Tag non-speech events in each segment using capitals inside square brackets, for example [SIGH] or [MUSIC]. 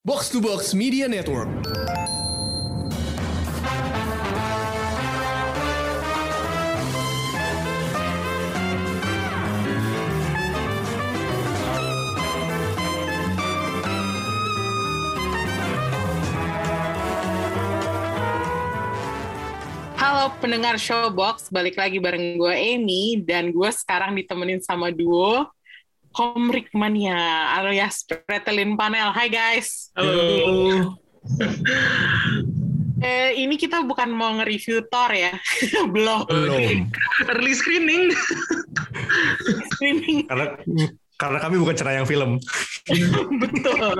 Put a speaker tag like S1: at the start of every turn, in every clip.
S1: Box to Box Media Network.
S2: Halo pendengar Showbox, balik lagi bareng gue Amy dan gue sekarang ditemenin sama duo Komrik Mania alias Pretelin Panel. Hai guys.
S3: Halo. [LAUGHS]
S2: Eh, ini kita bukan mau nge-review Thor ya, [LAUGHS] belum.
S1: Belum.
S3: Early screening.
S2: Screening
S1: Karena karena kami bukan cerayang film.
S2: betul.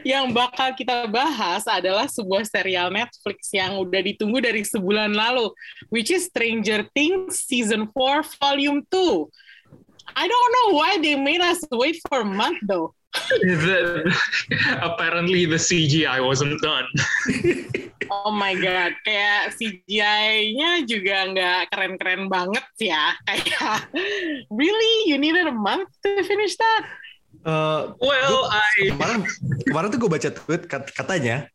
S2: Yang bakal kita bahas adalah sebuah serial Netflix yang udah ditunggu dari sebulan lalu, which is Stranger Things Season 4 Volume 2. I don't know why they made us wait for a month though.
S3: The- [LAUGHS] apparently the CGI wasn't done. [LAUGHS]
S2: Oh my god, kayak CGI-nya juga nggak keren-keren banget ya. [LAUGHS] Kayak, really? You needed a month to finish that?
S1: Eh,
S3: Well,
S1: gua-
S3: I
S1: kemarin kemarin tuh gue baca tweet kat- katanya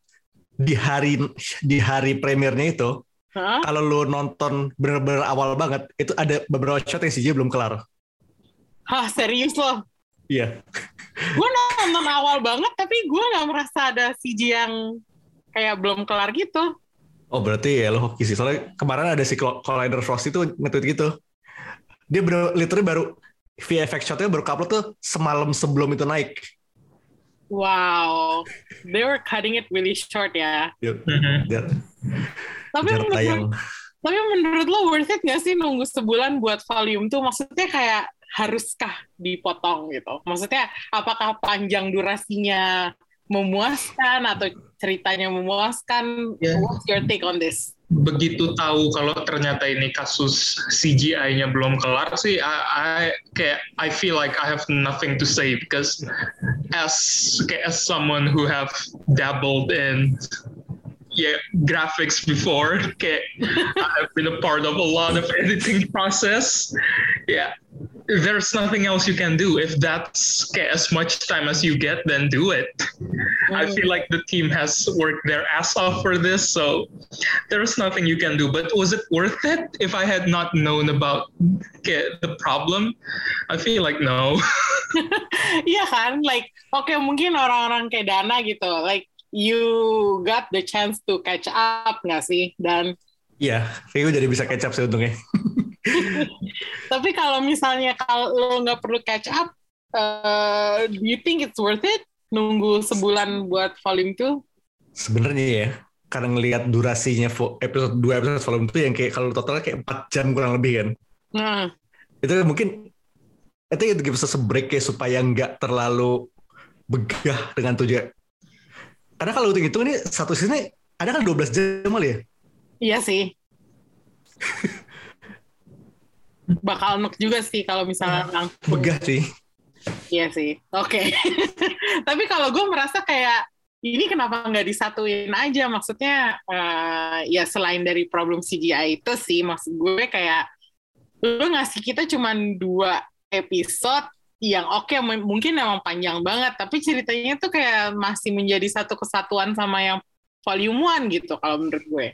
S1: di hari di hari premiernya itu
S2: Hah?
S1: kalau lu nonton bener-bener awal banget itu ada beberapa shot yang CJ belum kelar.
S2: Hah, serius loh?
S1: Iya.
S2: Gue nonton awal banget, tapi gue nggak merasa ada CG yang kayak belum kelar gitu.
S1: Oh berarti ya lo hoki sih. Soalnya kemarin ada si Col- Collider Frost itu nge-tweet gitu. Dia bener, literally baru VFX shotnya baru upload tuh semalam sebelum itu naik.
S2: Wow, they were cutting it really short ya.
S3: Mhm.
S1: dia,
S2: Tapi menurut,
S1: tayang.
S2: tapi menurut lo worth it gak sih nunggu sebulan buat volume tuh? Maksudnya kayak haruskah dipotong gitu? Maksudnya apakah panjang durasinya memuaskan atau ceritanya memuaskan?
S3: Yeah.
S2: What's your take on this?
S3: begitu tahu kalau ternyata ini kasus CGI-nya belum kelar sih, I, I kayak I feel like I have nothing to say because as kayak as someone who have dabbled in yeah graphics before, kayak [LAUGHS] I've been a part of a lot of editing process. Yeah, there's nothing else you can do if that's as much time as you get, then do it. I mm. feel like the team has worked their ass off for this, so there's nothing you can do. But was it worth it if I had not known about the problem? I feel like no. [LAUGHS]
S2: Iya kan, like oke mungkin orang-orang kayak Dana gitu, like you got the chance to catch up nggak sih? Dan
S1: Iya, kayak gue jadi bisa catch up sih untungnya. [LAUGHS] [LAUGHS]
S2: tapi kalau misalnya kalau lo nggak perlu catch up, uh, do you think it's worth it nunggu sebulan buat volume 2?
S1: Sebenarnya ya, karena ngelihat durasinya episode 2 episode volume itu yang kayak kalau totalnya kayak 4 jam kurang lebih kan.
S2: Nah,
S1: Itu mungkin itu itu give us a break ya supaya nggak terlalu begah dengan tujuan. Karena kalau hitung-hitung ini satu season ada kan 12 jam kali ya?
S2: iya sih. [LAUGHS] Bakal enak juga sih kalau misalnya langsung.
S1: Begah sih.
S2: Iya sih. Oke. [LAUGHS] Tapi kalau gue merasa kayak ini kenapa nggak disatuin aja? Maksudnya eh, ya selain dari problem CGI itu sih, maksud gue kayak lu ngasih kita cuman dua episode yang oke m- mungkin emang panjang banget, tapi ceritanya tuh kayak masih menjadi satu kesatuan sama yang volume 1 gitu kalau menurut gue.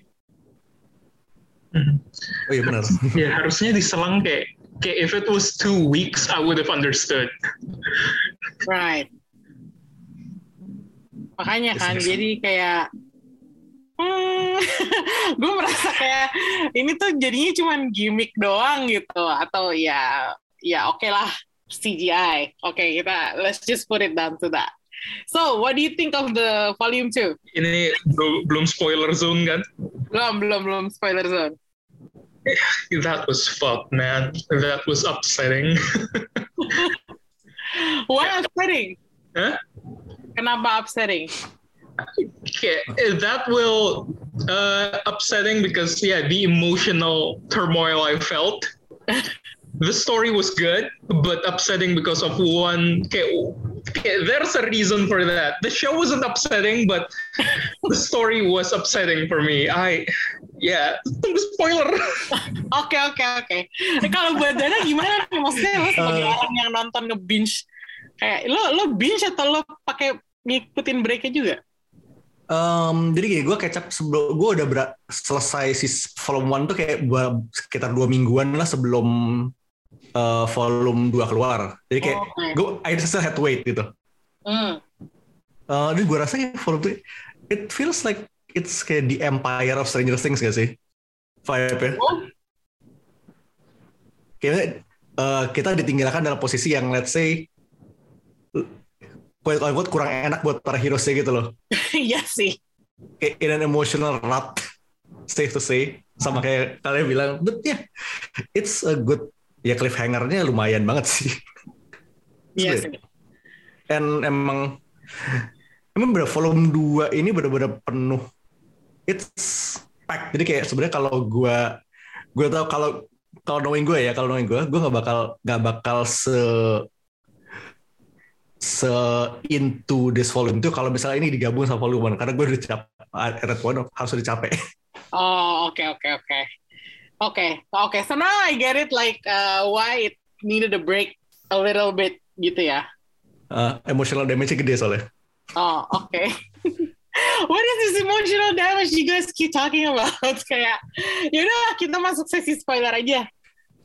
S1: Oh iya benar. [LAUGHS]
S3: ya harusnya diselang kayak kayak if it was two weeks, I would have understood.
S2: Right. Makanya kan,
S1: Yes,
S2: jadi kayak hmm, [LAUGHS] gue merasa kayak ini tuh jadinya cuman gimmick doang gitu atau ya ya oke lah CGI. Oke, kita let's just put it down to that. So, what do you think of the volume 2?
S3: Ini belum belum spoiler zone kan?
S2: Belum, belum, belum spoiler zone. [LAUGHS]
S3: That was fucked, man. That was upsetting. [LAUGHS]
S2: Why upsetting?
S3: Huh?
S2: Kenapa upsetting?
S3: Okay, that will uh, upsetting because yeah, the emotional turmoil I felt. [LAUGHS] the story was good, but upsetting because of one. Okay, okay, there's a reason for that. The show wasn't upsetting, but the story was upsetting for me. I, yeah, tunggu spoiler. [LAUGHS]
S2: Oke oke oke. Eh, Kalau buat Dana gimana nih? Maksudnya lo sebagai
S1: Eh.
S2: orang yang nonton nge-binge kayak lo lo binge atau lo pakai ngikutin breaknya juga?
S1: Um, jadi gini, gue kecap sebelum gue udah ber- selesai si volume one tuh kayak gua sekitar dua mingguan lah sebelum uh, volume 2 keluar. Jadi kayak
S2: Oh, oke.
S1: gue I still had to wait gitu.
S2: Hmm.
S1: Uh, dan gue rasa kayak volume 2 it feels like it's kayak the empire of Stranger Things gak sih? Vibe-nya.
S2: Oh,
S1: Kayaknya uh, kita ditinggalkan dalam posisi yang let's say quote unquote kurang enak buat para heroes gitu loh. [LAUGHS]
S2: iya sih.
S1: Kayak in an emotional rut, safe to say. Sama kayak kalian bilang, but yeah, it's a good, ya cliffhanger-nya lumayan banget sih. [LAUGHS]
S2: Iya sih.
S1: And emang, emang bener volume 2 ini bener-bener penuh. It's packed. Jadi kayak sebenarnya kalau gue, gue tau kalau kalau knowing gue ya, kalau knowing gue, gue nggak bakal nggak bakal se se into this volume itu kalau misalnya ini digabung sama volume 1 karena gue udah capek that point harus udah capek [LAUGHS]
S2: Oh, oke oke oke. Oke, oke. So now I get it like uh, why it needed a break a little bit gitu ya.
S1: Uh, emotional damage gede soalnya
S2: Oh, oke. [LAUGHS] [LAUGHS] What is this emotional damage you guys keep talking about? [LAUGHS] Kayak, yaudah kita masuk sesi spoiler aja.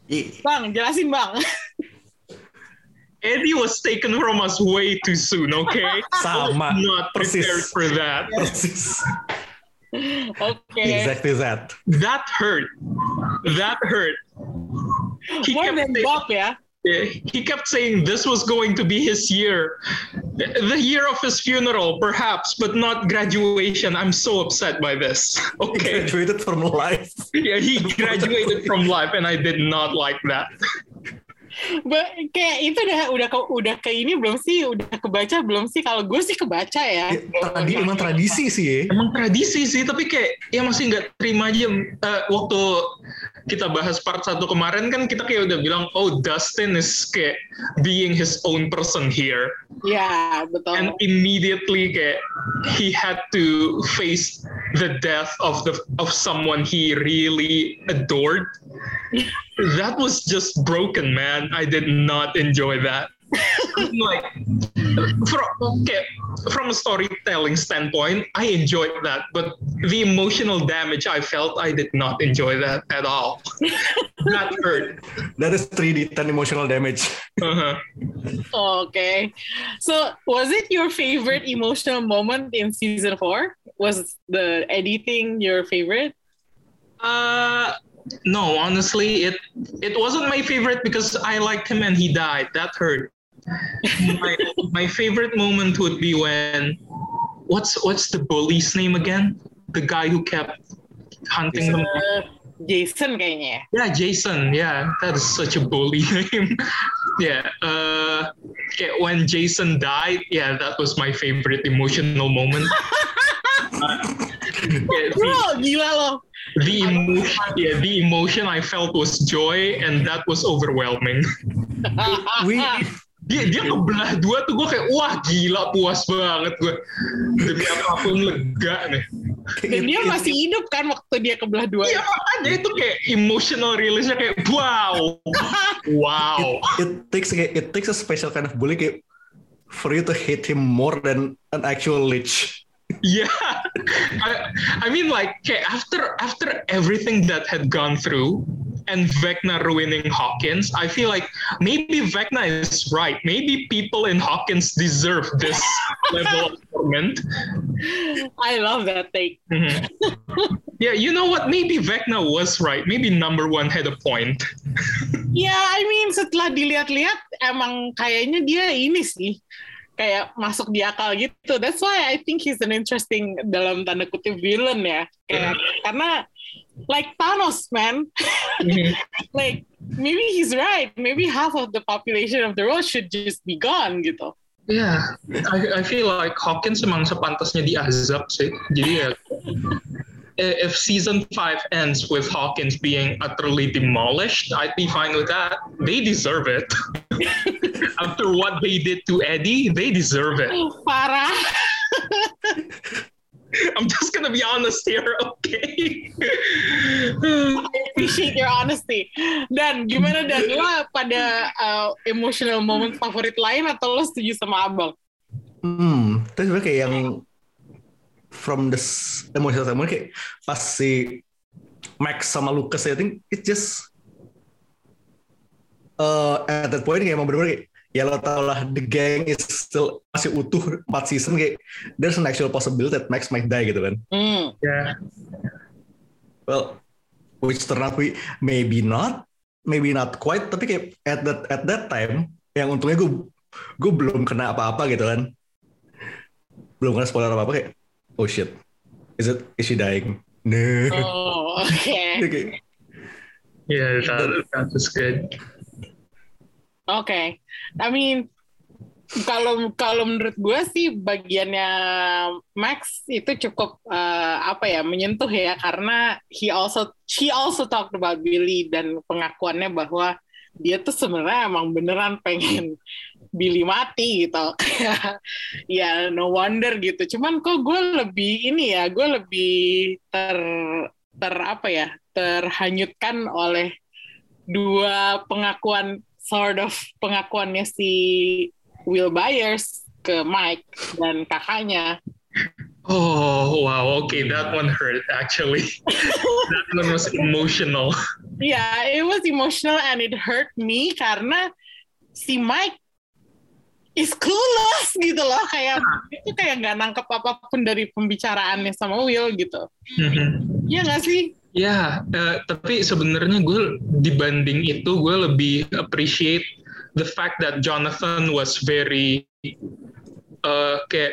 S1: I-
S2: Bang, jelasin bang. [LAUGHS]
S3: Eddie was taken from us way too soon, okay?
S1: sama
S3: Not
S1: persis
S3: prepared for that.
S1: persis
S2: Oke.
S1: exactly that
S3: That hurt. That hurt. He
S2: More
S3: kept
S2: than
S3: saying-
S2: Bob ya.
S3: he kept saying this was going to be his year, the year of his funeral, perhaps, but not graduation. I'm so upset by this. [LAUGHS]
S1: He
S3: Okay.
S1: graduated from life [LAUGHS]
S3: Yeah, he graduated from life, and I did not like that.
S2: Ba- kayak itu udah udah ke, udah ke ini belum sih? Udah kebaca belum sih? Kalau gue sih kebaca ya.
S1: Ya, tadi emang tradisi sih
S3: Emang tradisi sih, tapi kayak ya masih nggak terima aja. Eh, waktu kita bahas part satu kemarin kan kita kayak udah bilang, oh Dustin is kayak being his own person here.
S2: Ya, betul.
S3: and immediately kayak he had to face the death of the of someone he really adored that was just broken man i did not enjoy that [LAUGHS] like from okay, from a storytelling standpoint i enjoyed that but the emotional damage i felt i did not enjoy that at all [LAUGHS] that hurt
S1: that is 3D 10 emotional damage
S3: uh-huh.
S2: Okay. So, was it your favorite emotional moment in season four? Was the Eddie thing your favorite?
S3: Uh, no, honestly, it it wasn't my favorite because I liked him and he died. That hurt. My, my favorite moment would be when what's what's the bully's name again? The guy who kept hunting them.
S2: Uh, Jason kayaknya. ya.
S3: Yeah, Jason. Yeah, that is such a bully [LAUGHS] name. yeah. Uh, okay, when Jason died, yeah, that was my favorite emotional moment. Uh, [LAUGHS] yeah, the-
S2: Bro, gila loh.
S3: the emotion yeah the emotion i felt was joy and that was overwhelming
S1: we
S3: dia dia kebelah dua tuh gue kayak wah gila puas banget gue demi apa pun lega nih.
S2: Dan dia masih hidup kan waktu dia kebelah dua.
S3: iya makanya itu kayak emotional release-nya kayak wow wow.
S1: It takes it takes a special kind of bully kayak for you to hate him more than an actual lich.
S3: Yeah [LAUGHS] I, I mean like kayak after after everything that had gone through and Vecna ruining Hawkins, I feel like maybe Vecna is right. Maybe people in Hawkins deserve this [LAUGHS] level of torment.
S2: I love that take.
S3: Mhm. yeah, you know what? Maybe Vecna was right. Maybe number one had a point. [LAUGHS]
S2: Ya, I mean setelah dilihat-lihat emang kayaknya dia ini sih kayak masuk di akal gitu. That's why I think he's an interesting dalam tanda kutip villain ya. Kayak karena like Thanos man,
S3: Mhm. [LAUGHS]
S2: like maybe he's right. Maybe half of the population of the world should just be gone gitu.
S3: Yeah, I, I feel like Hawkins emang sepantasnya diazab sih. Jadi ya, if season 5 ends with Hawkins being utterly demolished, I'd be fine with that. They deserve it. [LAUGHS] After what they did to Eddie, they deserve it.
S2: Parah. [LAUGHS]
S3: I'm just gonna be honest here, [LAUGHS] okay?
S2: I appreciate your honesty. Dan gimana dan lo pada uh, emotional moment favorit lain atau lo setuju sama abang?
S1: Hmm, tapi sebenarnya kayak yang from the emotional standpoint kayak pas si Max sama Lucas I think it just uh, at that point kayak emang bener-bener kayak ya lo tau lah the gang is still masih utuh 4 season kayak there's an actual possibility that Max might die gitu kan
S2: Hmm.
S3: Yeah.
S1: well which turned out we maybe not maybe not quite tapi kayak at that at that time yang untungnya gue gue belum kena apa-apa gitu kan belum kena spoiler apa-apa kayak oh shit. Is it is she dying? No.
S2: Oh, oke.
S1: Kayak, [LAUGHS]
S3: Yeah, that, that was good.
S2: Oke, I mean kalau kalau menurut gue sih bagiannya Max itu cukup eh, apa ya menyentuh ya. Karena he also she also talked about Billy dan pengakuannya bahwa dia tuh sebenarnya emang beneran pengen Billy mati gitu [LAUGHS] ya no wonder gitu cuman kok gue lebih ini ya gue lebih ter ter apa ya terhanyutkan oleh dua pengakuan sort of pengakuannya si Will Byers ke Mike dan kakaknya.
S3: Oh wow, okay, that one hurt actually. [LAUGHS] that one was emotional.
S2: Yeah, it was emotional and it hurt me karena si Mike is clueless gitu loh kayak itu kayak nggak nangkep apa pun dari pembicaraannya sama Will gitu.
S3: Mhm.
S2: Iya nggak sih?
S3: Ya, eh, tapi sebenarnya gue dibanding itu gue lebih appreciate the fact that Jonathan was very eh, kayak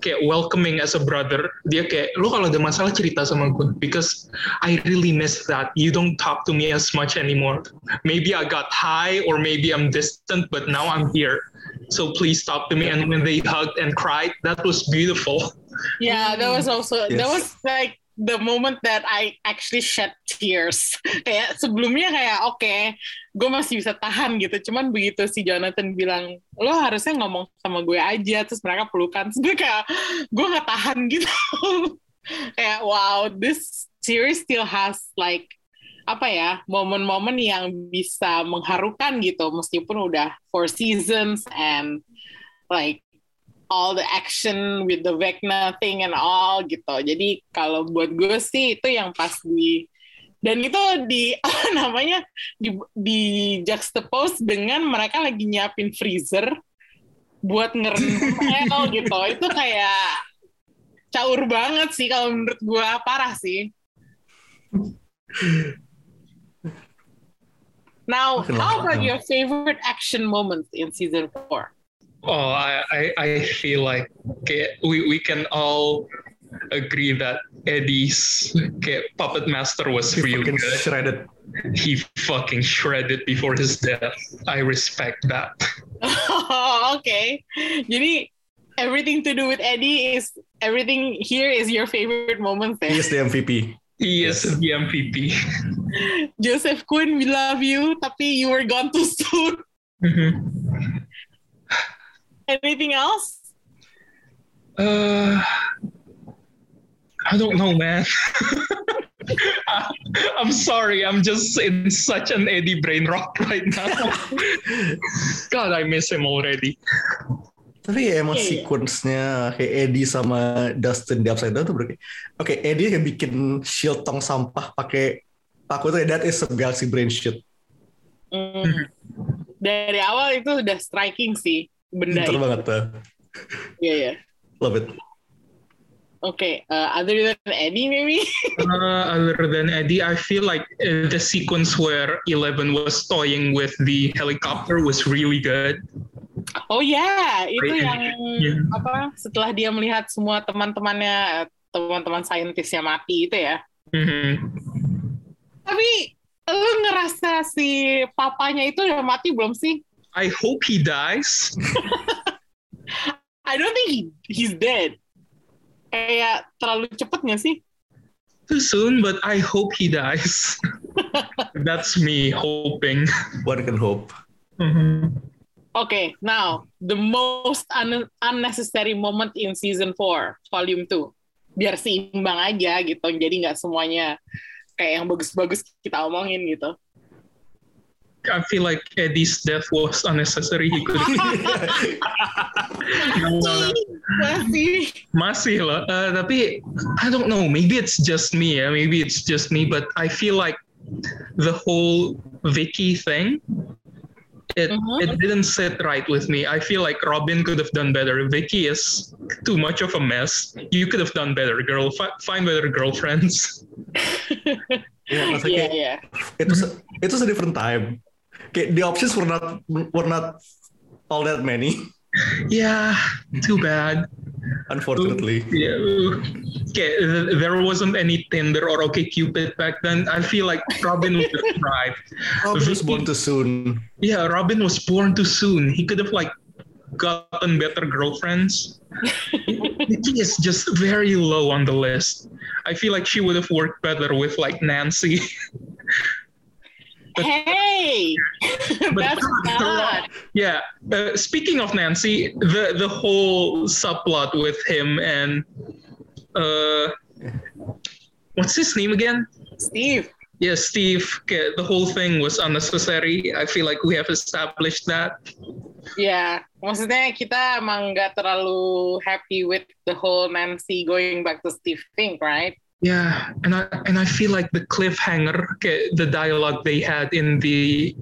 S3: kayak welcoming as a brother. Dia kayak lu kalau ada masalah cerita sama gue because I really miss that. You don't talk to me as much anymore. Maybe I got high or maybe I'm distant, but now I'm here. So please talk to me. And when they hugged and cried, that was beautiful.
S2: Yeah, that was also that was like the moment that I actually shed tears. kayak sebelumnya kayak oke, gue masih bisa tahan gitu. Cuman begitu si Jonathan bilang lo harusnya ngomong sama gue aja, terus mereka pelukan, terus gue kayak gue nggak tahan [LAUGHS] gitu. kayak wow, this series still has like apa ya momen-momen yang bisa mengharukan gitu meskipun udah four seasons and like all the action with the Vecna thing and all gitu. Jadi kalau buat gue sih itu yang pas di dan itu di [LAUGHS] apa namanya di, di juxtapose dengan mereka lagi nyiapin freezer buat ngerendam El [LAUGHS] gitu. Itu kayak caur banget sih kalau menurut gue parah sih. Now, how about your favorite action moments in season four?
S3: Oh, I, I, I feel like kayak we, we can all agree that Eddie's kayak puppet master was really
S1: fucking
S3: good.
S1: shredded
S3: He fucking shredded before his death. I respect that.
S2: Oh, [LAUGHS] okay. Jadi everything to do with Eddie is everything here is your favorite moment
S1: he
S2: there.
S1: is the MVP
S3: He is
S1: Yes.
S3: the MVP. [LAUGHS]
S2: Joseph Quinn, we love you, tapi you were gone too soon.
S3: Mhm.
S2: Anything else?
S3: Uh, I don't know, man. [LAUGHS] I'm sorry. I'm just in such an Eddie brain rock right now. [LAUGHS] God, I miss him already.
S1: Tapi ya emang
S2: Iya, iya.
S1: sequence-nya kayak Eddie sama Dustin di Upside Down tuh berarti. Oke, Eddie kayak bikin shield tong sampah pakai paku itu that is a galaxy brain shit.
S2: Hmm. Dari awal itu udah striking sih benda
S1: Pinter
S2: itu.
S1: banget tuh.
S2: Iya ya.
S1: Love it.
S2: Oke, uh, other than Eddie maybe? [LAUGHS]
S3: Uh, other than Eddie, I feel like uh, the sequence where Eleven was toying with the helicopter was really good.
S2: Oh ya, itu
S3: Right.
S2: yang
S3: Yeah.
S2: apa? Setelah dia melihat semua teman-temannya, teman-teman saintisnya mati itu ya.
S3: Mhm.
S2: Tapi lu ngerasa si papanya itu udah mati belum sih?
S3: I hope he dies. [LAUGHS]
S2: I don't think he, he's dead. Kayak terlalu cepet gak sih?
S3: Too soon, but I hope he dies. [LAUGHS] That's me hoping.
S1: One can hope.
S3: Mhm.
S2: Okay, now the most un- unnecessary moment in season 4, volume 2. Biar seimbang aja gitu, jadi nggak semuanya kayak yang bagus-bagus kita omongin gitu.
S3: I feel like Eddie's death was unnecessary. He could. [LAUGHS]
S2: Masih.
S3: Masih loh. Uh, tapi I don't know. Maybe it's just me. Yeah? Maybe it's just me. But I feel like the whole Vicky thing. It
S2: Mhm.
S3: it didn't sit right with me. I feel like Robin could have done better. Vicky is too much of a mess. You could have done better, girl. Fi- find better girlfriends.
S1: Ya, maksudnya
S2: Iya,
S1: kayak
S2: iya.
S1: itu se- itu a different time. Kayak the options were not were not all that many,
S3: Yeah, too bad.
S1: unfortunately.
S3: Yeah. Okay, th- there wasn't any Tinder or OK Cupid back then. I feel like Robin would have thrived.
S1: Robin was born too soon.
S3: Yeah, Robin was born too soon. He could have like gotten better girlfriends. [LAUGHS] Nikki is just very low on the list. I feel like she would have worked better with like Nancy. [LAUGHS]
S2: Hey, [LAUGHS] that's not.
S3: yeah. Uh, speaking of Nancy, the the whole subplot with him and uh, what's his name again?
S2: Steve.
S3: Yeah, Steve. The whole thing was unnecessary. I feel like we have established that.
S2: Ya, maksudnya kita emang nggak terlalu happy with the whole Nancy going back to Steve thing, right?
S3: Yeah, and I and I feel like the cliffhanger, the dialogue they had in the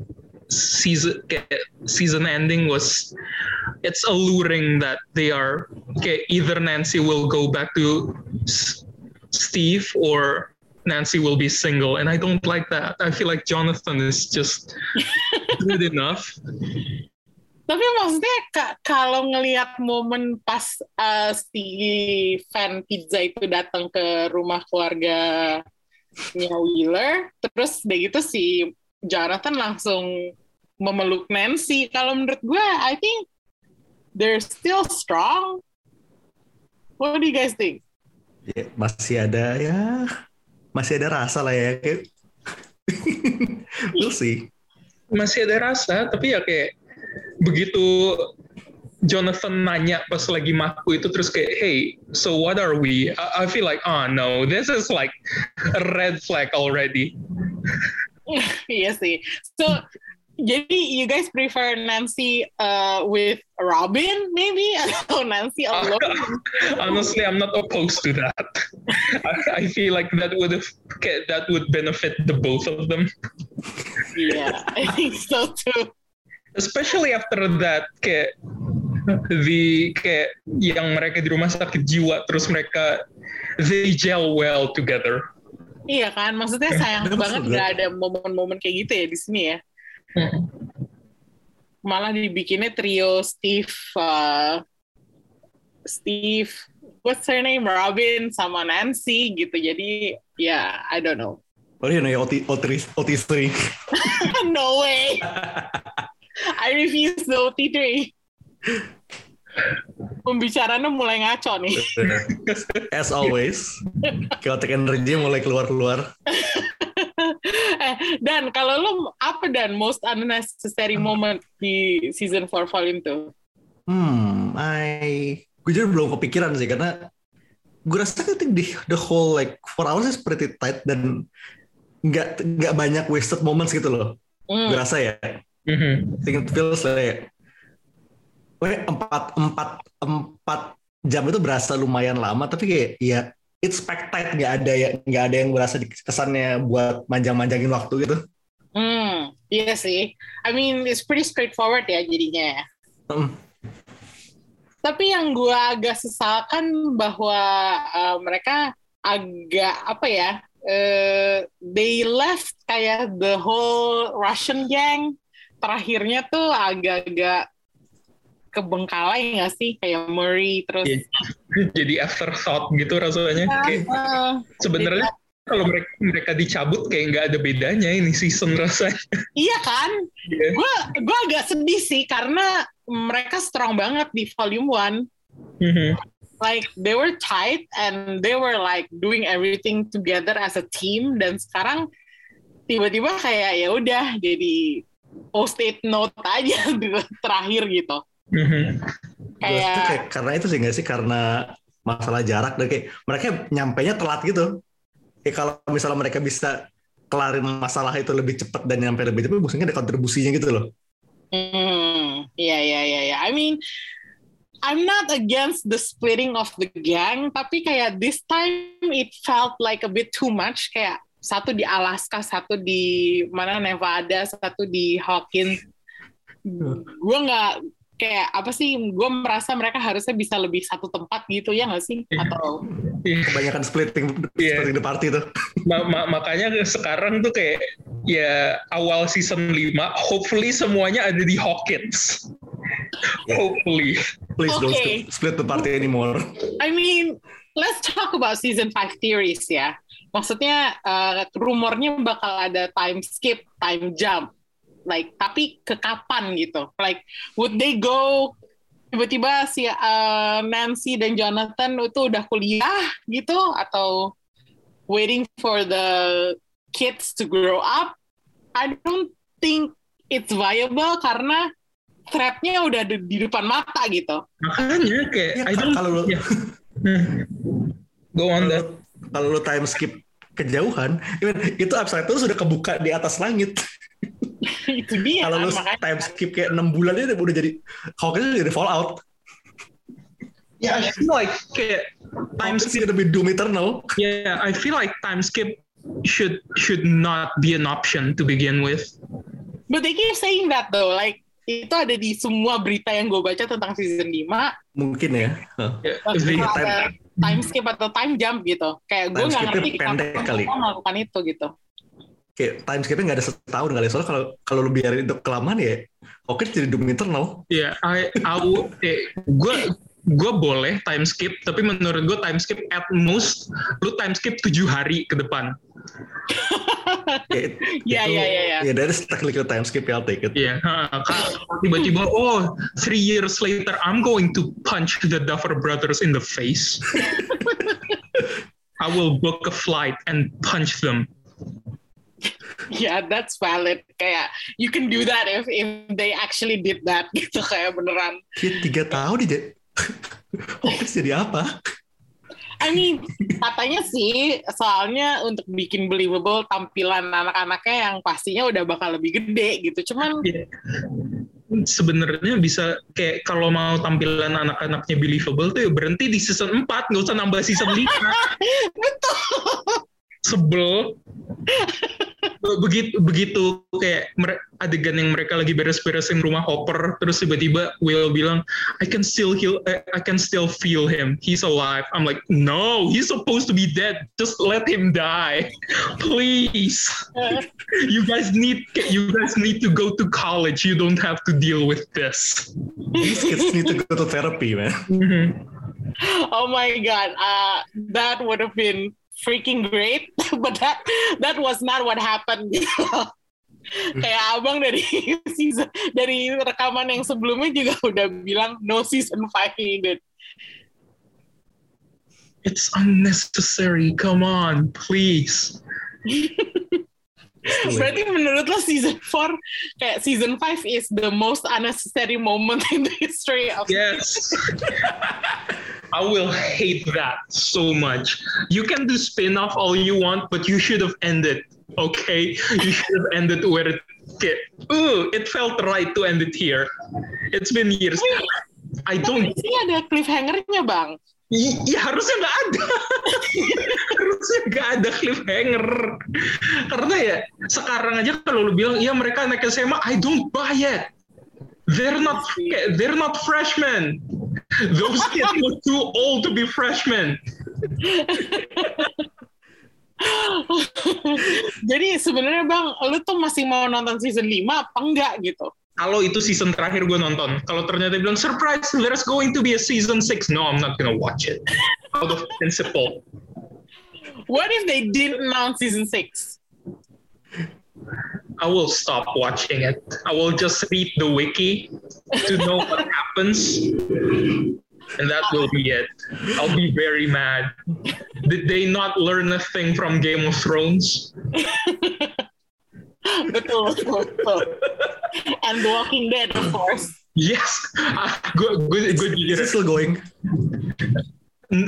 S3: season season ending was it's alluring that they are okay, either Nancy will go back to S- Steve or Nancy will be single, and I don't like that. I feel like Jonathan is just [LAUGHS] good enough.
S2: Tapi maksudnya ka- kalau ngelihat momen pas uh, si fan pizza itu datang ke rumah keluarga Wheeler, terus udah gitu si Jonathan langsung memeluk Nancy. Kalau menurut gue, I think they're still strong. What do you guys think?
S1: Ya, masih ada ya, masih ada rasa lah ya. Kayak [LAUGHS] we'll see.
S3: masih ada rasa tapi ya kayak begitu Jonathan nanya pas lagi maku itu terus kayak hey so what are we I, I feel like oh no this is like a red flag already [LAUGHS]
S2: iya sih. So, jadi you guys prefer Nancy uh, with Robin maybe [LAUGHS] atau Nancy alone? [LAUGHS]
S3: honestly I'm not opposed to that I, I feel like that would have that would benefit the both of them
S2: yeah, I think so too.
S3: Especially after that kayak the kayak yang mereka di rumah sakit jiwa terus mereka they gel well together
S2: Iya kan, maksudnya sayang
S1: That was
S2: banget nggak ada momen-momen kayak gitu ya di sini ya. Malah dibikinnya trio Steve, uh, Steve, what's her name, Robin sama Nancy gitu. Jadi ya, I don't know.
S1: Oh iya, no, ya OT, OT, OT3.
S2: no way. [LAUGHS] I refuse the OT3. Pembicaranya mulai ngaco nih. [LAUGHS]
S1: As always, chaotic energy mulai keluar-keluar. [LAUGHS]
S2: eh, Dan kalau lo apa dan most unnecessary moment di season 4 volume 2?
S1: Hmm, I... Gue juga belum kepikiran sih, karena gue rasa I think the, whole like four hours is pretty tight dan nggak nggak banyak wasted moments gitu loh.
S2: Hmm.
S1: Gue rasa ya.
S3: Mhm.
S1: Think it feels like Weh, empat, empat, empat jam itu berasa lumayan lama, tapi kayak ya it's packed tight, nggak ada ya, nggak ada yang berasa kesannya buat manjang-manjangin waktu gitu.
S2: Hmm, iya sih. I mean, it's pretty straightforward ya jadinya. ya.
S1: Hmm.
S2: Tapi yang gue agak sesalkan bahwa uh, mereka agak apa ya? eh, they left kayak the whole Russian gang terakhirnya tuh agak-agak kebengkalai nggak sih? Kayak Murray terus
S3: Iya. [LAUGHS] jadi afterthought gitu rasanya. Kayak
S2: Eh,
S3: sebenarnya kalau mereka mereka dicabut kayak nggak ada bedanya ini season rasanya.
S2: Iya kan? Gue gue agak sedih sih karena mereka strong banget di volume one.
S3: Mhm.
S2: like they were tight and they were like doing everything together as a team. Dan sekarang tiba-tiba kayak ya udah jadi post it note aja [LAUGHS] di terakhir gitu
S3: Mhm.
S1: Gue rasa
S2: kayak
S1: kayak karena itu sih nggak sih karena masalah jarak dan kayak mereka nyampainya telat gitu. Kayak kalau misalnya mereka bisa kelarin masalah itu lebih cepat dan nyampe lebih cepat maksudnya ada kontribusinya gitu loh
S2: Hmm, iya iya iya iya. I mean, I'm not against the splitting of the gang, tapi kayak this time it felt like a bit too much. Kayak satu di Alaska, satu di mana Nevada, satu di Hawkins. Gue nggak kayak apa sih? Gue merasa mereka harusnya bisa lebih satu tempat gitu ya nggak sih? Atau
S1: kebanyakan splitting
S3: Iya.
S1: splitting the party tuh [LAUGHS]
S3: Ma- ma- makanya sekarang tuh kayak ya awal season 5 hopefully semuanya ada di Hawkins. Hopefully.
S1: please don't
S2: Okay.
S1: split, split the party anymore
S2: I mean, let's talk about season 5 theories ya. Maksudnya uh, rumornya bakal ada time skip, time jump. Like, tapi ke kapan gitu? Like, would they go tiba-tiba si uh, Nancy dan Jonathan itu udah kuliah gitu atau waiting for the kids to grow up? I don't think it's viable karena threat-nya udah di, di depan mata gitu.
S3: Makanya kayak
S1: Ya,
S3: I don't
S1: kalau.
S3: Hmm. Go on that.
S1: Kalau lu time skip kejauhan itu upside itu sudah kebuka di atas langit [LAUGHS]
S2: itu dia
S1: kalau
S2: kan,
S1: lu
S2: makanya.
S1: time skip kayak enam bulan itu udah jadi Hawkins jadi Fallout
S3: Yeah, I feel like kayak time
S1: Hawkins
S3: skip.
S1: gonna be Doom Eternal
S3: Yeah, I feel like time skip should should not be an option to begin with.
S2: But they keep saying that though, like itu ada di semua berita yang gue baca tentang season 5
S1: mungkin ya Huh.
S3: Yeah,
S2: ada time skip atau time jump gitu. Kayak gue nggak ngerti kenapa
S1: kali.
S2: melakukan itu gitu.
S1: kayak time skipnya nggak ada setahun kali soalnya kalau kalau lu biarin itu kelamaan ya Hawkins jadi Doom Eternal
S3: Yeah, I, I would, eh, gue gue boleh time skip, tapi menurut gue time skip at most lu time skip tujuh hari ke depan. [LAUGHS]
S2: Iya, iya, iya, iya.
S1: Ya, that is technically time skip, I'll take it.
S3: Iya, yeah, tiba-tiba oh three years later I'm going to punch the Duffer Brothers in the face. [LAUGHS] I will book a flight and punch them.
S2: Yeah, that's valid. Kayak you can do that if if they actually did that [LAUGHS] gitu kayak beneran.
S1: Kayak tiga tahun dia Hawkins jadi apa?
S2: I mean, katanya sih soalnya untuk bikin believable tampilan anak-anaknya yang pastinya udah bakal lebih gede gitu. Cuman
S3: Iya. Sebenarnya bisa kayak kalau mau tampilan anak-anaknya believable tuh ya berhenti di season 4, nggak usah nambah season 5. [LAUGHS]
S2: betul.
S3: Sebel. Begitu begitu kayak adegan yang mereka lagi beres-beresin rumah Hopper terus tiba-tiba Will bilang I can still heal eh, I can still feel him. He's alive. I'm like no he's supposed to be dead. Just let him die. [LAUGHS] Please. You guys need you guys need to go to college. You don't have to deal with this.
S1: These kids need to go to therapy, man.
S2: oh my god, uh, that would have been freaking great, [LAUGHS] but that that was not what happened. [LAUGHS] Kayak abang dari [LAUGHS] season dari rekaman yang sebelumnya juga udah bilang no season 5 needed.
S3: it's unnecessary come on please
S2: Berarti menurut lo season 4 kayak season 5 is the most unnecessary moment in the history of
S3: Yes. [LAUGHS] I will hate that so much. You can do spin off all you want, but you should have ended. Okay, you should have ended where it. Okay. Ooh, it felt right to end it here. It's been years. I don't.
S2: Ini ada cliffhangernya bang.
S3: I- Ya harusnya nggak ada. [LAUGHS] harusnya nggak ada cliffhanger. Karena ya sekarang aja kalau lu bilang iya mereka anak SMA, I don't buy it. They're not they're not freshmen. Those kids were too old to be freshmen. [LAUGHS]
S2: Jadi sebenarnya bang, lu tuh masih mau nonton season 5 apa enggak gitu?
S3: Kalau itu season terakhir gue nonton. Kalau ternyata bilang surprise, there's going to be a season 6. No, I'm not gonna watch it. Out of principle.
S2: What if they didn't announce season 6?
S3: I will stop watching it. I will just read the wiki to know what [LAUGHS] happens. And that will be it. I'll be very mad. Did they not learn a thing from Game of Thrones? [LAUGHS]
S2: betul, betul, betul. And The Walking Dead, of course.
S3: Yes. Gue gue gue
S1: Is
S3: jujur.
S1: it still going?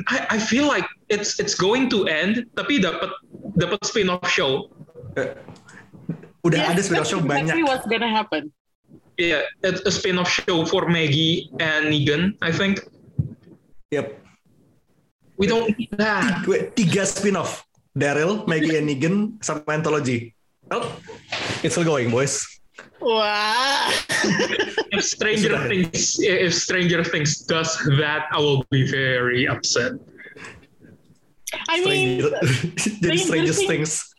S3: I, I feel like it's it's going to end, tapi dapat dapat spin-off show.
S1: Eh, Udah
S2: Yes,
S1: ada spin-off
S2: that's
S1: show
S2: exactly
S1: banyak.
S2: what's gonna happen.
S3: Yeah, it's a spin-off show for Maggie and Negan, I think.
S1: Yep.
S3: We don't need that.
S1: Gue tiga spin-off. Daryl, Maggie and Negan, sama Anthology. Well, it's still going, boys.
S2: Wah.
S3: If Stranger. Things, if Stranger Things does that, I will be very upset.
S2: I mean, [LAUGHS]
S1: Stranger,
S2: Stranger
S1: strangest
S2: Things-.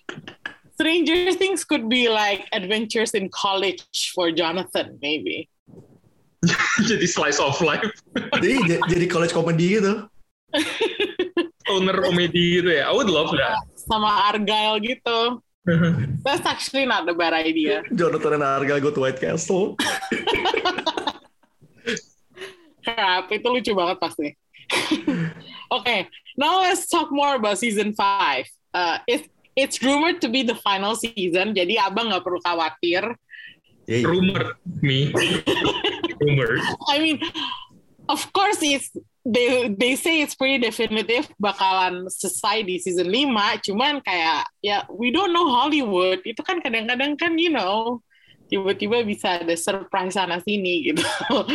S2: Stranger Things could be like adventures in college for Jonathan, maybe. [LAUGHS]
S3: Jadi slice of life,
S1: Jadi jadi college comedy gitu.
S3: owner komedi gitu ya. I would love that.
S2: Sama Argyle gitu. That's actually not a bad idea.
S1: Jonathan and Argyle go to White Castle.
S2: Crap, itu lucu banget pasti. okay, now let's talk more about season 5. Uh, it's, it's rumored to be the final season, jadi abang nggak perlu khawatir.
S1: Yay.
S3: Rumor me. [LAUGHS] Rumor.
S2: I mean, of course it's they they say it's pretty definitive bakalan selesai di season 5, cuman kayak ya we don't know Hollywood. Itu kan kadang-kadang kan you know tiba-tiba bisa ada surprise sana sini gitu.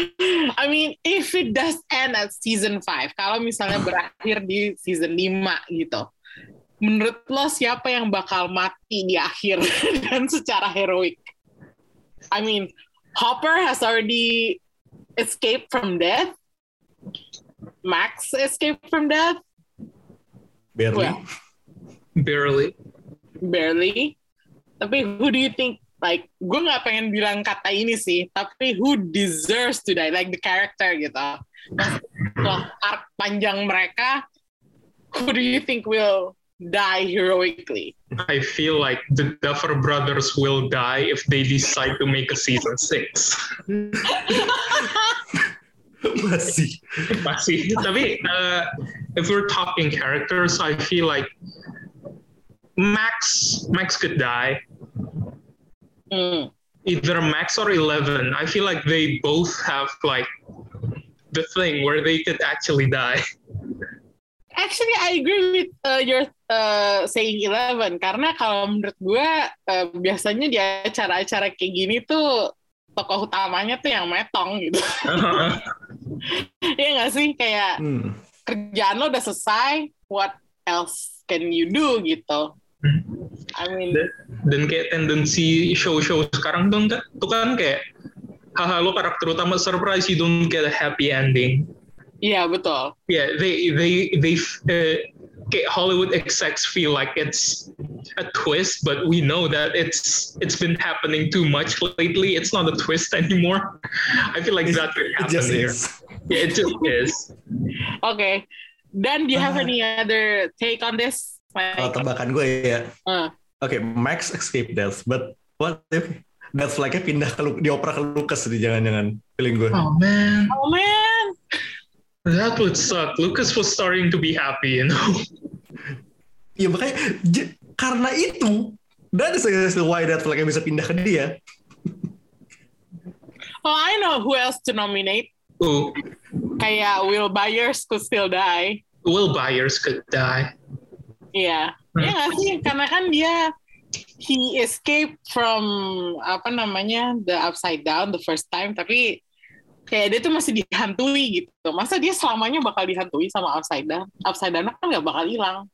S2: [LAUGHS] I mean, if it does end at season 5, kalau misalnya berakhir di season 5 gitu. Menurut lo siapa yang bakal mati di akhir [LAUGHS] dan secara heroik? I mean, Hopper has already escaped from death. Max escaped from death,
S1: Barely.
S2: Well.
S3: Barely.
S2: barely. Tapi who do you think? Like, gue nggak pengen bilang kata ini sih, tapi who deserves to die? Like the character gitu. Mas- Setelah arc panjang mereka, who do you think will die heroically?
S3: I feel like the Duffer Brothers will die if they decide to make a season six. [LAUGHS] [LAUGHS]
S1: Masih.
S3: Masih. Tapi uh, if we're talking characters, I feel like Max Max could die.
S2: Hmm.
S3: Either Max or Eleven. I feel like they both have like the thing where they could actually die.
S2: Actually, I agree with uh, your uh, saying 11 karena kalau menurut gue uh, biasanya di acara-acara kayak gini tuh tokoh utamanya tuh yang metong gitu. [LAUGHS] Iya nggak sih kayak
S1: Hmm.
S2: kerjaan lo udah selesai, what else can you do gitu? I mean,
S3: dan, dan kayak tendensi show-show sekarang tuh enggak tuh kan kayak haha lo karakter utama surprise you don't get a happy ending
S2: iya betul.
S3: yeah they they they uh, kayak Hollywood execs feel like it's a twist but we know that it's it's been happening too much lately it's not a twist [LAUGHS] anymore I feel like that could
S1: It
S3: happen
S1: just
S3: here. Yeah it just is
S2: Oke. Dan do you have
S1: Ah.
S2: any other take on this?
S1: Kalau
S2: Like,
S1: tebakan gue ya.
S2: uh,
S1: Oke, Max escape death, but what if Death Flag-nya pindah ke dioper ke Lucas di jangan-jangan feeling gue.
S3: oh man
S2: oh man,
S3: that would suck Lucas was starting to be happy you know [LAUGHS]
S1: Iya makanya j- karena itu dan saya why Death Flag-nya bisa pindah ke dia.
S2: oh I know who else to nominate.
S3: Oh
S2: Kayak Will Byers could still die.
S3: Will Byers could die
S2: Iya, iya nggak sih? Karena kan dia he escaped from apa namanya the upside down the first time, tapi kayak dia tuh masih dihantui gitu. Masa dia selamanya bakal dihantui sama upside down? Upside down kan nggak bakal hilang.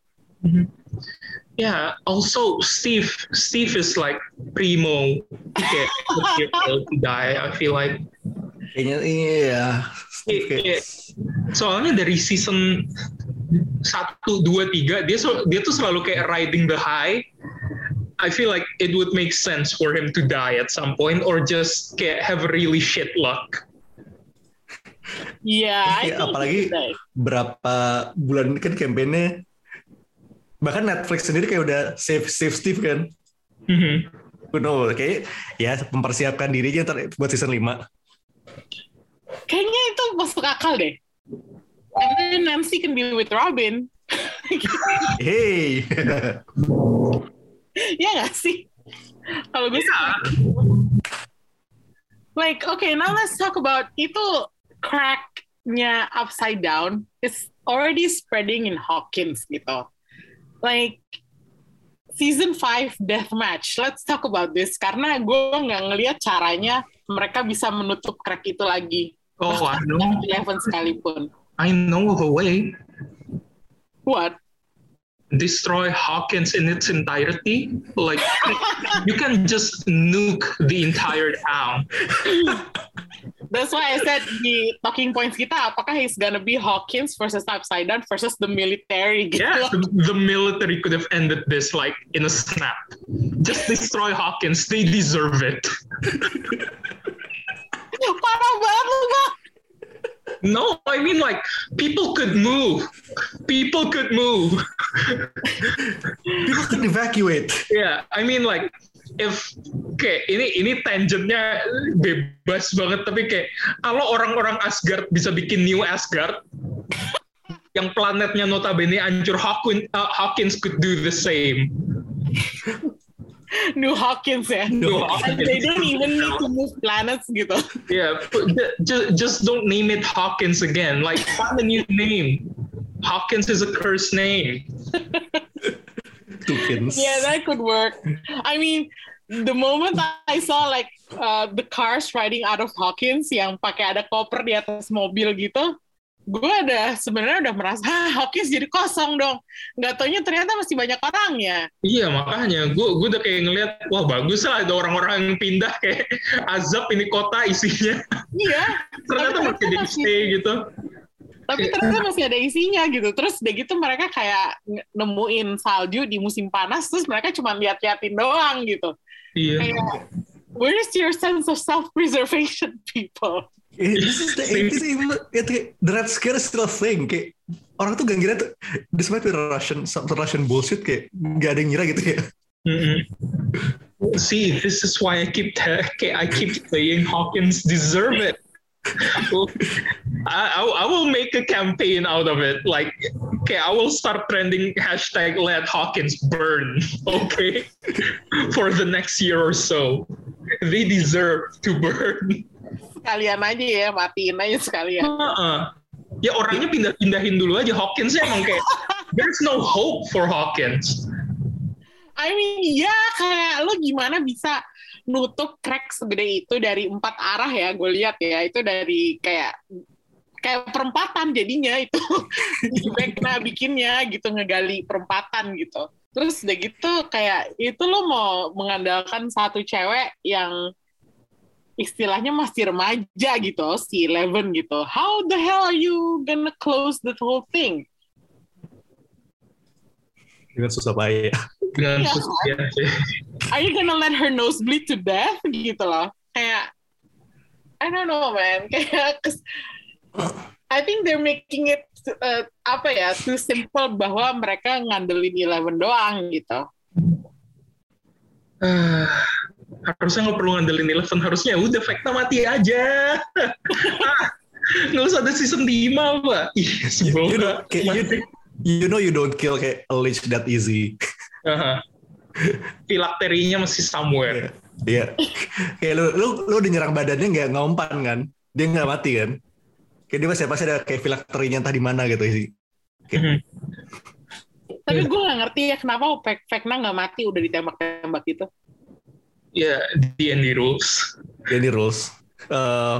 S3: Yeah. Also, Steve. Steve is like primo. Okay, [LAUGHS] to die. I feel like.
S1: Kayaknya iya.
S3: Iya, iya. Soalnya dari season satu, dua, tiga, dia so- dia tuh selalu kayak riding the high. I feel like it would make sense for him to die at some point, or just kayak have really shit luck.
S2: Iya, think
S1: apalagi berapa bulan ini kan kampanye bahkan Netflix sendiri kayak udah save save Steve kan.
S3: Mhm.
S1: Who knows, kayak ya mempersiapkan dirinya buat season 5.
S2: Kayaknya itu masuk akal deh. And then Nancy can be with Robin. [LAUGHS]
S1: Hey.
S2: Iya [LAUGHS] nggak sih? Kalau gue sih
S3: Yeah.
S2: like okay now let's talk about itu cracknya upside down is already spreading in Hawkins gitu like season 5 death match. Let's talk about this karena gue nggak ngelihat caranya mereka bisa menutup crack itu lagi.
S3: Oh, I know.
S2: Eleven sekalipun.
S3: I know of a way.
S2: What?
S3: Destroy Hawkins in its entirety. Like you can just nuke the entire town.
S2: That's why I said di talking points kita, apakah he's gonna be Hawkins versus Upside Down versus the military gitu.
S3: Yeah, the, the military could have ended this like in a snap. Just destroy Hawkins. They deserve it. [LAUGHS]
S2: Banget lu.
S3: No, I mean like people could move. People could move.
S1: People can evacuate.
S3: yeah, I mean like if kayak ini ini tangentnya bebas banget tapi kayak kalau orang-orang Asgard bisa bikin new Asgard yang planetnya notabene hancur Hawkins, uh, Hawkins could do the same.
S2: New Hawkins ya.
S3: New
S2: And they don't even need to move planets gitu.
S3: Yeah, just, just don't name it Hawkins again. Like find a new name. Hawkins is a cursed name.
S1: Tukins.
S2: Yeah, that could work. I mean, the moment I saw like uh, the cars riding out of Hawkins yang pakai ada koper di atas mobil gitu, gue ada sebenarnya udah merasa [LAUGHS] Hawkins jadi kosong dong. Nggak taunya ternyata masih banyak orangnya.
S3: Iya makanya gue gue udah kayak ngeliat wah bagus lah ada orang-orang yang pindah kayak [LAUGHS] azab ini kota isinya
S2: Iya. [LAUGHS]
S3: ternyata masih jadi stay gitu.
S2: Tapi ternyata masih ada isinya gitu. Terus udah gitu mereka kayak nemuin salju di musim panas, terus mereka cuma lihat-liatin doang gitu.
S3: Iya.
S2: Kayak, where is your sense of self-preservation, people?
S1: Eh, This is the 80s even it, the Red Scare is still a thing kayak orang tuh gak ngira tuh despite the Russian some Russian bullshit kayak gak ada yang ngira gitu ya
S3: Mm-mm. See, this is why I keep I keep saying Hawkins deserve it. I, I, I will make a campaign out of it. Like, okay, I will start trending hashtag let Hawkins burn. [LAUGHS] Okay, for the next year or so, they deserve to [LAUGHS] burn.
S2: Sekalian aja ya, matiin aja sekalian.
S3: Uh-uh. Ya orangnya pindah-pindahin dulu aja. Hawkins emang kayak there's no hope for Hawkins.
S2: I mean, ya kayak lo gimana bisa nutup crack segede itu dari empat arah ya, gue lihat ya. Itu dari kayak kayak perempatan jadinya itu [LAUGHS] Vecna bikinnya gitu ngegali perempatan gitu. Terus udah gitu kayak itu lo mau mengandalkan satu cewek yang istilahnya masih remaja gitu, si Eleven gitu. How the hell are you gonna close the whole thing?
S1: dengan susah payah
S3: Dengan
S2: Iya.
S3: sus- ya, sih.
S2: are you gonna let her nose bleed to death gitu loh kayak I don't know man [LAUGHS] kayak I think they're making it uh, apa ya too simple bahwa mereka ngandelin Eleven doang gitu
S3: Ah, harusnya nggak perlu ngandelin Eleven harusnya ya udah Vecna mati aja Ah, [LAUGHS] nggak usah ada season 5 pak ih sebel
S1: you know,
S3: banget.
S1: kayak you, you know you don't kill kayak a lich that easy
S3: Aha. filakterinya masih somewhere
S1: Iya. Kayak lu, lu, lu udah nyerang badannya nggak ngompan kan? Dia nggak mati kan? Kayak dia pasti pasti ada kayak filakterinya entah di mana gitu sih.
S3: Mhm.
S2: tapi
S3: Iya.
S2: gue nggak ngerti ya kenapa Vec- Vecna nggak mati udah ditembak-tembak gitu
S3: ya D&D rules
S1: ini rules. Eh,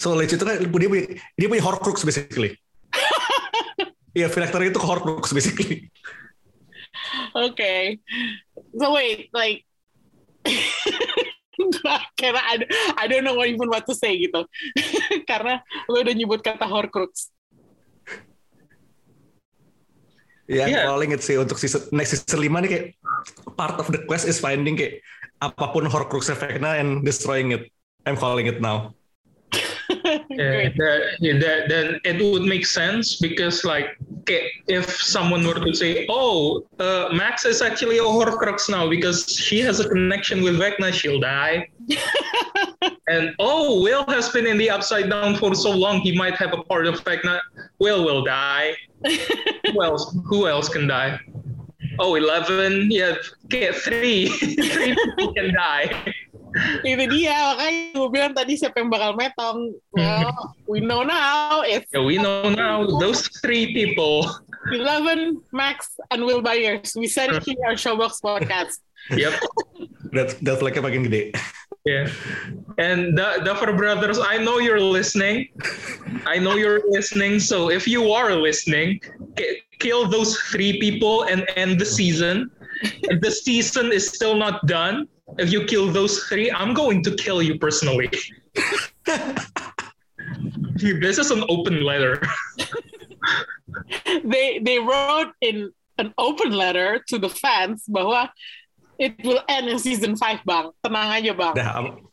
S1: so lich itu kan dia punya dia punya horcrux basically. [LAUGHS] Iya, filakter itu horcrux basically.
S2: Okay. So wait, like [LAUGHS] karena I, I don't know what even what to say gitu. [LAUGHS] karena lo udah nyebut kata Horcrux.
S1: Ya,
S3: Iya.
S1: I'm calling it sih untuk season next season 5 nih kayak part of the quest is finding kayak apapun horcrux Vecna and destroying it. I'm calling it now. [LAUGHS]
S3: Yeah, that, yeah, that, then it would make sense because like if someone were to say, "Oh, uh, Max is actually a Horcrux now because she has a connection with Vecna, she'll die," [LAUGHS] and oh, Will has been in the Upside Down for so long, he might have a part of Vecna. Will will die. [LAUGHS] who else? Who else can die? Oh, 11. Yeah, okay, three. [LAUGHS] three people can die.
S2: Itu dia, makanya gue bilang tadi siapa yang bakal metong. Well, we know now. It's
S3: Yeah, we know now those three people.
S2: Eleven, Max, and Will Byers. We said it here on Showbox Podcast.
S3: Yep.
S1: That that like makin gede.
S3: Yeah. And the Duffer Brothers, I know you're listening. I know you're listening. So if you are listening, ki- kill those three people and end the season. If the season is still not done, if you kill those three, I'm going to kill you personally. [LAUGHS] this is an open letter.
S2: They they wrote in an open letter to the fans bahwa it will end in season 5, Bang. Tenang aja, Bang.
S1: Dah, am-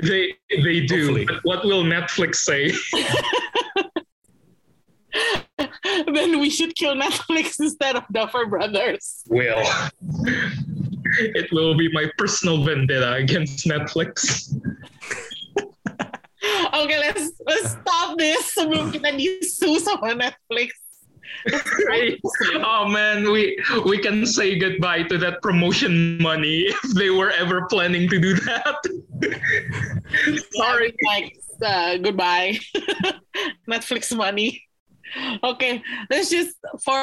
S3: They they do.
S1: Hopefully.
S3: What will Netflix say? [LAUGHS]
S2: then we should kill Netflix instead of Duffer Brothers.
S3: Will. [LAUGHS] It will be my personal vendetta against Netflix.
S2: okay let's let's stop this sebelum kita disu sama Netflix. [LAUGHS]
S3: Oh man, we we can say goodbye to that promotion money [LAUGHS] if they were ever planning to do that. [LAUGHS] Sorry.
S2: Like, uh, goodbye. Netflix money. Okay, let's just for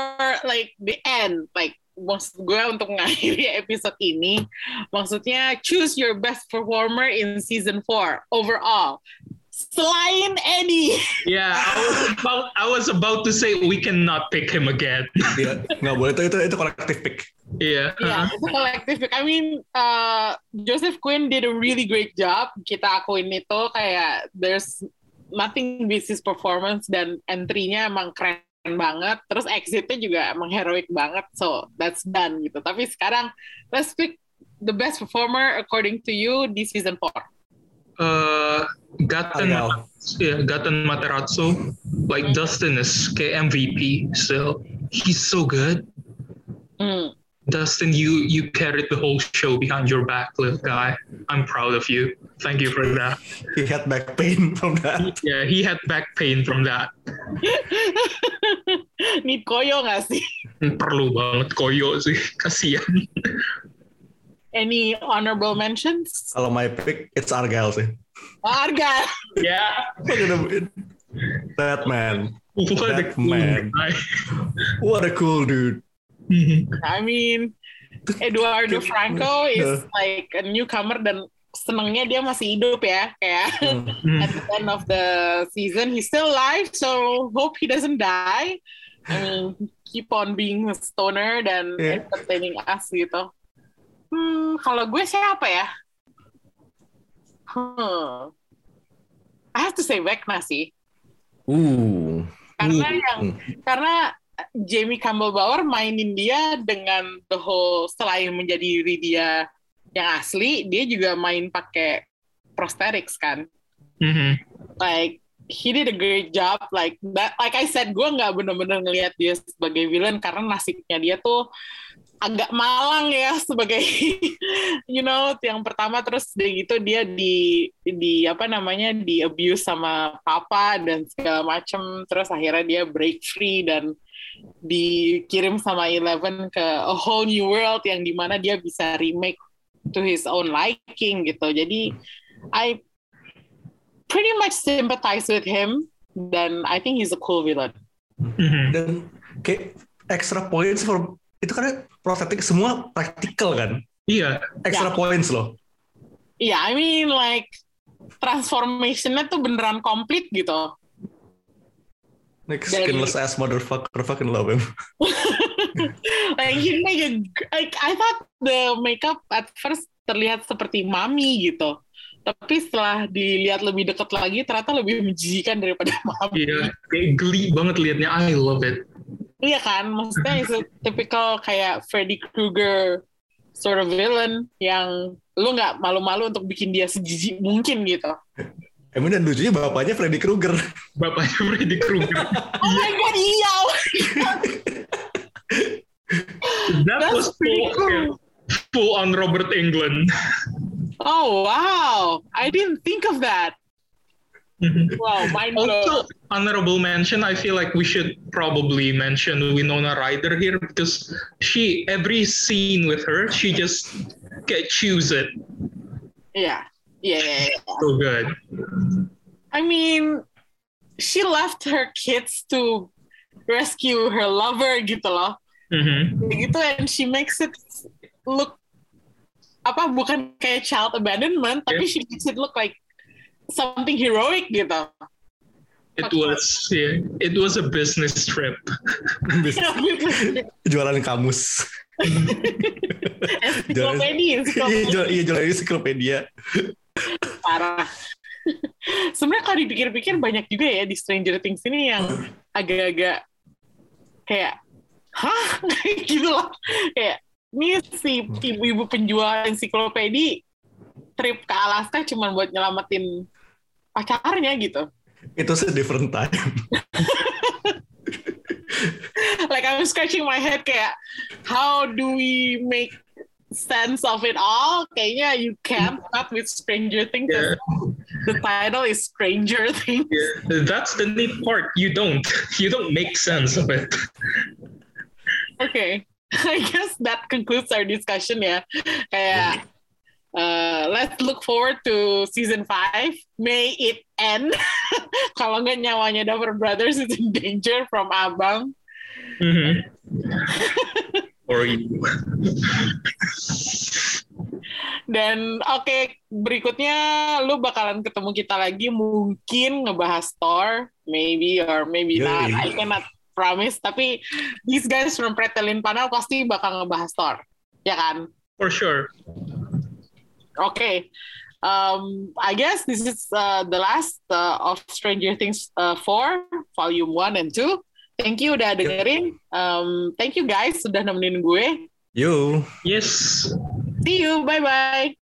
S2: like the end, like maksud gue untuk mengakhiri episode ini, maksudnya choose your best performer in season 4 overall. Selain Eddie.
S3: Yeah, I was about I was about to say we cannot pick him again. [LAUGHS]
S1: Iya, nggak boleh itu itu itu kolektif pick.
S3: Yeah.
S2: Yeah, it's a collective pick. I mean, uh, Joseph Quinn did a really great job. Kita akuin itu kayak there's nothing beats his performance dan entry-nya emang keren banget. Terus exit-nya juga emang heroic banget. So that's done gitu. Tapi sekarang let's pick the best performer according to you di season 4.
S3: Uh, Gaten,
S1: Argal.
S3: yeah, Gaten Materazzo, like Dustin is K- MVP still. He's so good.
S2: Hmm.
S3: Dustin, you you carried the whole show behind your back, little guy. I'm proud of you. Thank you for that.
S1: He had back pain from that. [LAUGHS]
S3: Yeah, he had back pain from that. [LAUGHS]
S2: Need koyo nggak sih?
S3: Perlu banget koyo sih, kasihan. [LAUGHS]
S2: Any honorable mentions?
S1: Kalau my pick, it's Argyle sih.
S2: Arga.
S3: Yeah,
S1: Look at him. That man.
S3: what a
S1: That
S3: cool
S1: man.
S3: guy.
S1: What a cool dude.
S2: I mean, Eduardo [LAUGHS] Franco is like a newcomer dan senengnya dia masih hidup ya kayak
S1: Hmm.
S2: at the end of the season he's still alive so hope he doesn't die I mean keep on being a stoner dan
S1: Yeah.
S2: entertaining us gitu hmm kalau gue siapa ya hmm I have to say Vecna sih
S1: Ooh.
S2: karena
S1: Ooh.
S2: yang karena Jamie Campbell Bauer mainin dia dengan the whole selain menjadi diri dia yang asli, dia juga main pakai prosthetics kan.
S3: Mhm.
S2: Like he did a great job. Like that, like I said, gue nggak bener-bener ngelihat dia sebagai villain karena nasibnya dia tuh agak malang ya [LAUGHS] sebagai you know yang pertama terus dia gitu dia di di apa namanya di abuse sama papa dan segala macem. Terus akhirnya dia break free dan dikirim sama Eleven ke a whole new world yang di mana dia bisa remake to his own liking gitu. Jadi I pretty much sympathize with him dan I think he's a cool villain.
S3: Mhm.
S1: Dan kayak extra points for itu kan prostetik semua praktikal kan.
S3: Iya,
S1: Extra
S2: Ya.
S1: points loh.
S2: Iya, I mean like transformation-nya tuh beneran komplit gitu.
S1: Like
S2: Dari-
S1: skinless ass motherfucker fucking love him. [LAUGHS]
S2: like he make a, like I thought the makeup at first terlihat seperti mami gitu. Tapi setelah dilihat lebih dekat lagi ternyata lebih menjijikan daripada [LAUGHS] mami.
S3: iya. Kayak geli banget liatnya. I love it.
S2: Iya kan? Maksudnya a typical kayak Freddy Krueger sort of villain yang lu nggak malu-malu untuk bikin dia sejijik mungkin gitu.
S1: Emang dan lucunya bapaknya Freddy Krueger.
S3: Bapaknya Freddy Krueger. [LAUGHS]
S2: Oh my god, iya!
S3: That
S2: That's
S3: was
S2: pretty
S3: full,
S2: cool.
S3: full on Robert England.
S2: Oh wow, I didn't think of that. Wow, mind.
S3: Also, honorable mention. I feel like we should probably mention Winona Ryder here because she every scene with her, she just get choose it
S2: Yeah, yeah, yeah, yeah.
S3: so good.
S2: I mean, she left her kids to rescue her lover gitu loh.
S3: Mhm.
S2: Gitu and she makes it look apa bukan kayak child abandonment tapi she makes it look like something heroic gitu.
S3: It was yeah, it was a business trip. [LAUGHS]
S1: Jualan kamus. [LAUGHS]
S2: Ensiklopedia,
S1: Iya,
S2: ensiklopedia.
S1: jual, iya jualan ensiklopedia.
S2: parah. Sebenarnya kalau dipikir-pikir banyak juga ya di Stranger Things ini yang agak-agak kayak, hah, Kayak [LAUGHS] gitu loh. Kayak ini si ibu-ibu penjual ensiklopedia trip ke Alaska cuma buat nyelamatin pacarnya gitu.
S1: Itu a different time. [LAUGHS]
S2: Like I'm scratching my head kayak, how do we make sense of it all? Kayaknya you can't not with Stranger Things.
S3: Yeah.
S2: The title is Stranger Things.
S3: Yeah, that's the neat part. You don't you don't make sense of it.
S2: Okay. [LAUGHS] I guess that concludes our discussion ya. Kayak uh, let's look forward to season 5. May it end. [LAUGHS] Kalau nggak nyawanya Duffer Brothers is in danger from Abang.
S3: Mhm. [LAUGHS] or you.
S2: Dan oke, berikutnya lu bakalan ketemu kita lagi mungkin ngebahas Thor, maybe or maybe
S1: Yoi.
S2: not. I cannot promise, tapi these guys from Pretelin Panel pasti bakal ngebahas Thor. Ya kan?
S3: For sure.
S2: Okay. Um, I guess this is uh, the last uh, of Stranger Things uh, 4, Volume 1 and 2. Thank you udah dengerin. Um, thank you guys sudah nemenin gue.
S1: Yo.
S3: Yes.
S2: See you. Bye-bye.